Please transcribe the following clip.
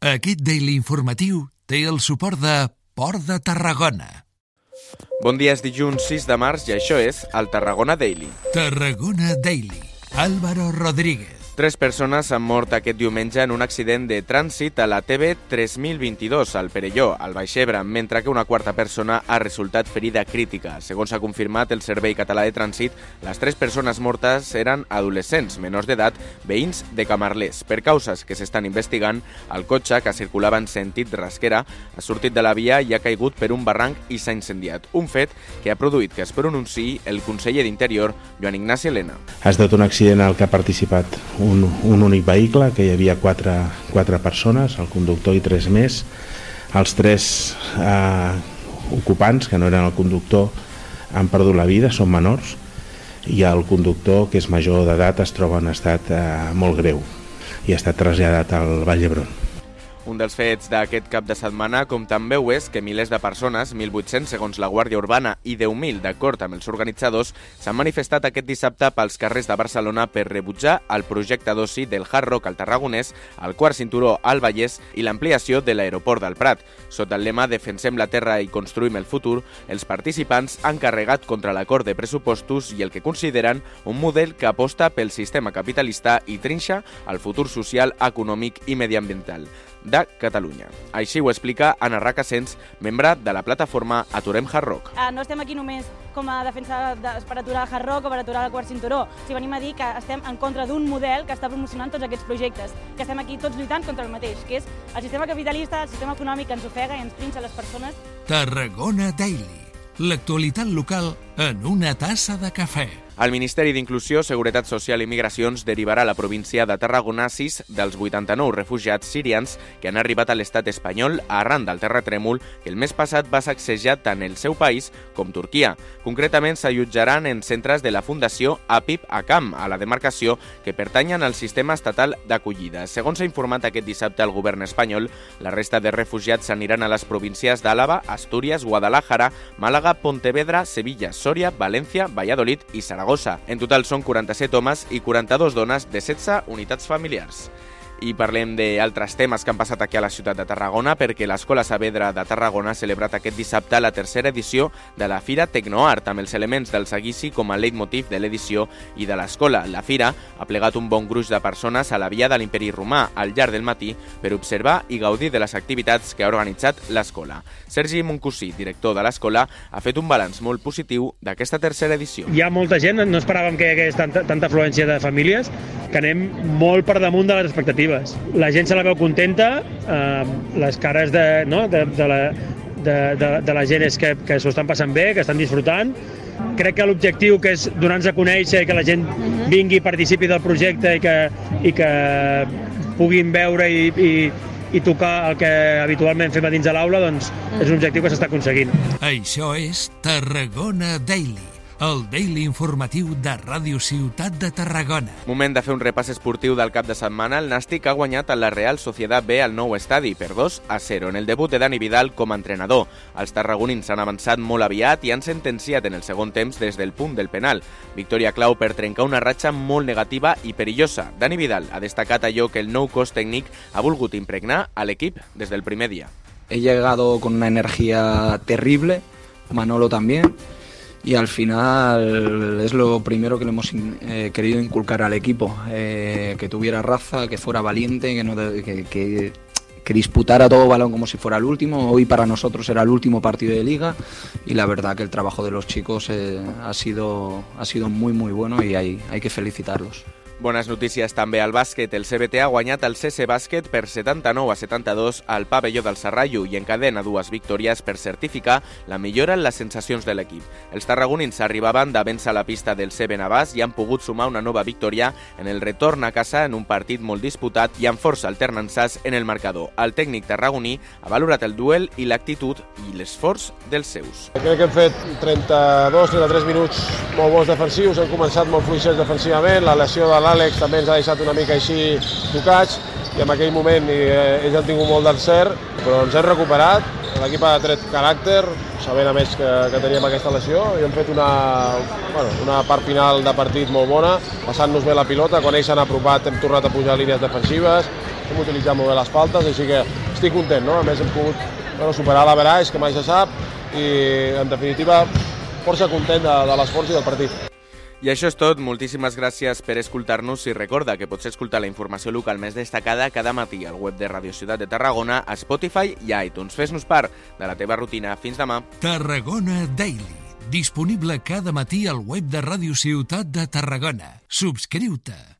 Aquest Daily Informatiu té el suport de Port de Tarragona. Bon dia, és dilluns 6 de març i això és el Tarragona Daily. Tarragona Daily. Álvaro Rodríguez. Tres persones han mort aquest diumenge en un accident de trànsit a la TV 3022 al Perelló, al Baix Ebre, mentre que una quarta persona ha resultat ferida crítica. Segons ha confirmat el Servei Català de Trànsit, les tres persones mortes eren adolescents, menors d'edat, veïns de Camarlers. Per causes que s'estan investigant, el cotxe, que circulava en sentit rasquera, ha sortit de la via i ha caigut per un barranc i s'ha incendiat. Un fet que ha produït que es pronunciï el conseller d'Interior, Joan Ignasi Helena. Ha estat un accident al que ha participat un únic vehicle, que hi havia quatre, quatre persones, el conductor i tres més. Els tres eh, ocupants, que no eren el conductor, han perdut la vida, són menors, i el conductor, que és major d'edat, es troba en estat eh, molt greu i ha estat traslladat al Vall d'Hebron. Un dels fets d'aquest cap de setmana, com també ho és que milers de persones, 1.800 segons la Guàrdia Urbana i 10.000 d'acord amb els organitzadors, s'han manifestat aquest dissabte pels carrers de Barcelona per rebutjar el projecte d'oci del Hard Rock al Tarragonès, el quart cinturó al Vallès i l'ampliació de l'aeroport del Prat. Sota el lema Defensem la terra i construïm el futur, els participants han carregat contra l'acord de pressupostos i el que consideren un model que aposta pel sistema capitalista i trinxa el futur social, econòmic i mediambiental de Catalunya. Així ho explica Anna Racassens, membre de la plataforma Aturem Hard Rock. Uh, no estem aquí només com a defensa de, per aturar el hard rock o per aturar el quart cinturó. Si venim a dir que estem en contra d'un model que està promocionant tots aquests projectes, que estem aquí tots lluitant contra el mateix, que és el sistema capitalista, el sistema econòmic que ens ofega i ens trinxa les persones. Tarragona Daily. L'actualitat local en una tassa de cafè. El Ministeri d'Inclusió, Seguretat Social i Migracions derivarà a la província de Tarragona 6 dels 89 refugiats sirians que han arribat a l'estat espanyol arran del terratrèmol que el mes passat va sacsejar tant el seu país com Turquia. Concretament, s'allotjaran en centres de la Fundació Apip Akam, a la demarcació, que pertanyen al sistema estatal d'acollida. Segons s'ha informat aquest dissabte el govern espanyol, la resta de refugiats s'aniran a les províncies d'Àlava, Astúries, Guadalajara, Màlaga, Pontevedra, Sevilla, Sòria, València, Valladolid i Saragossa. En total són 47 homes i 42 dones de 16 unitats familiars i parlem d'altres temes que han passat aquí a la ciutat de Tarragona perquè l'Escola Saavedra de Tarragona ha celebrat aquest dissabte la tercera edició de la Fira Tecnoart amb els elements del seguici com a leitmotiv de l'edició i de l'escola. La Fira ha plegat un bon gruix de persones a la via de l'Imperi Romà al llarg del matí per observar i gaudir de les activitats que ha organitzat l'escola. Sergi Moncusí, director de l'escola, ha fet un balanç molt positiu d'aquesta tercera edició. Hi ha molta gent, no esperàvem que hi hagués tanta, tanta afluència de famílies, que anem molt per damunt de les expectatives. La gent se la veu contenta, eh, les cares de, no, de, de, la, de, de, de la gent és que, que s'ho estan passant bé, que estan disfrutant. Crec que l'objectiu que és donar-nos a conèixer, que la gent vingui i participi del projecte i que, i que puguin veure i, i, i tocar el que habitualment fem a dins de l'aula, doncs és un objectiu que s'està aconseguint. Això és Tarragona Daily el Daily Informatiu de Ràdio Ciutat de Tarragona. Moment de fer un repàs esportiu del cap de setmana. El Nàstic ha guanyat a la Real Societat B al nou estadi per 2 a 0 en el debut de Dani Vidal com a entrenador. Els tarragonins han avançat molt aviat i han sentenciat en el segon temps des del punt del penal. Victòria clau per trencar una ratxa molt negativa i perillosa. Dani Vidal ha destacat allò que el nou cos tècnic ha volgut impregnar a l'equip des del primer dia. He llegado con una energía terrible, Manolo también, y al final es lo primero que le hemos eh, querido inculcar al equipo, eh, que tuviera raza, que fuera valiente, que, que, disputara todo balón como si fuera el último. Hoy para nosotros era el último partido de liga y la verdad que el trabajo de los chicos eh, ha, sido, ha sido muy muy bueno y hay, hay que felicitarlos. Bones notícies també al bàsquet. El CBT ha guanyat el CC Bàsquet per 79 a 72 al pavelló del Serrallo i encadena dues victòries per certificar la millora en les sensacions de l'equip. Els tarragonins arribaven de vèncer la pista del CB Navàs i han pogut sumar una nova victòria en el retorn a casa en un partit molt disputat i amb força alternances en el marcador. El tècnic tarragoní ha valorat el duel i l'actitud i l'esforç dels seus. Crec que hem fet 32-33 minuts molt bons defensius, hem començat molt fluixers defensivament, la lesió de l'Àlex també ens ha deixat una mica així tocats i en aquell moment eh, ells han tingut molt d'encert, però ens hem recuperat, l'equip ha tret caràcter, sabent a més que, que teníem aquesta lesió, i hem fet una, bueno, una part final de partit molt bona, passant-nos bé la pilota, quan ells s'han apropat hem tornat a pujar línies defensives, hem utilitzat molt bé les faltes, així que estic content, no? A més hem pogut bueno, superar la l'averaix, que mai se sap, i en definitiva força content de, de l'esforç i del partit. I això és tot. Moltíssimes gràcies per escoltar-nos i recorda que pots escoltar la informació local més destacada cada matí al web de Radio Ciutat de Tarragona, a Spotify i a iTunes. Fes-nos part de la teva rutina. Fins demà. Tarragona Daily. Disponible cada matí al web de Radio Ciutat de Tarragona. Subscriu-te.